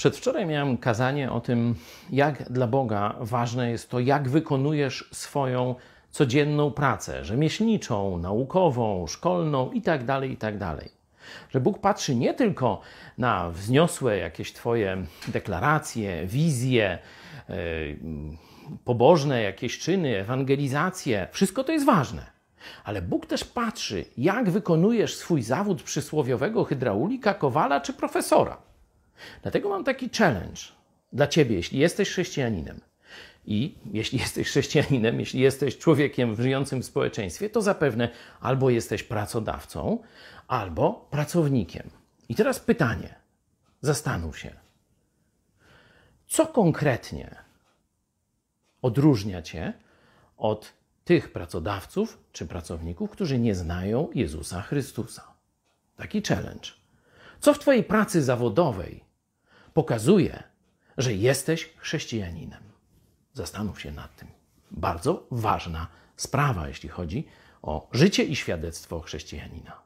Przedwczoraj miałem kazanie o tym, jak dla Boga ważne jest to, jak wykonujesz swoją codzienną pracę rzemieślniczą, naukową, szkolną itd., itd. Że Bóg patrzy nie tylko na wzniosłe jakieś Twoje deklaracje, wizje, yy, pobożne jakieś czyny, ewangelizacje, wszystko to jest ważne. Ale Bóg też patrzy, jak wykonujesz swój zawód przysłowiowego hydraulika, kowala czy profesora. Dlatego mam taki challenge dla ciebie, jeśli jesteś chrześcijaninem. I jeśli jesteś chrześcijaninem, jeśli jesteś człowiekiem żyjącym w społeczeństwie, to zapewne albo jesteś pracodawcą, albo pracownikiem. I teraz pytanie. Zastanów się. Co konkretnie odróżnia cię od tych pracodawców czy pracowników, którzy nie znają Jezusa Chrystusa? Taki challenge. Co w Twojej pracy zawodowej pokazuje, że jesteś chrześcijaninem. Zastanów się nad tym. Bardzo ważna sprawa, jeśli chodzi o życie i świadectwo chrześcijanina.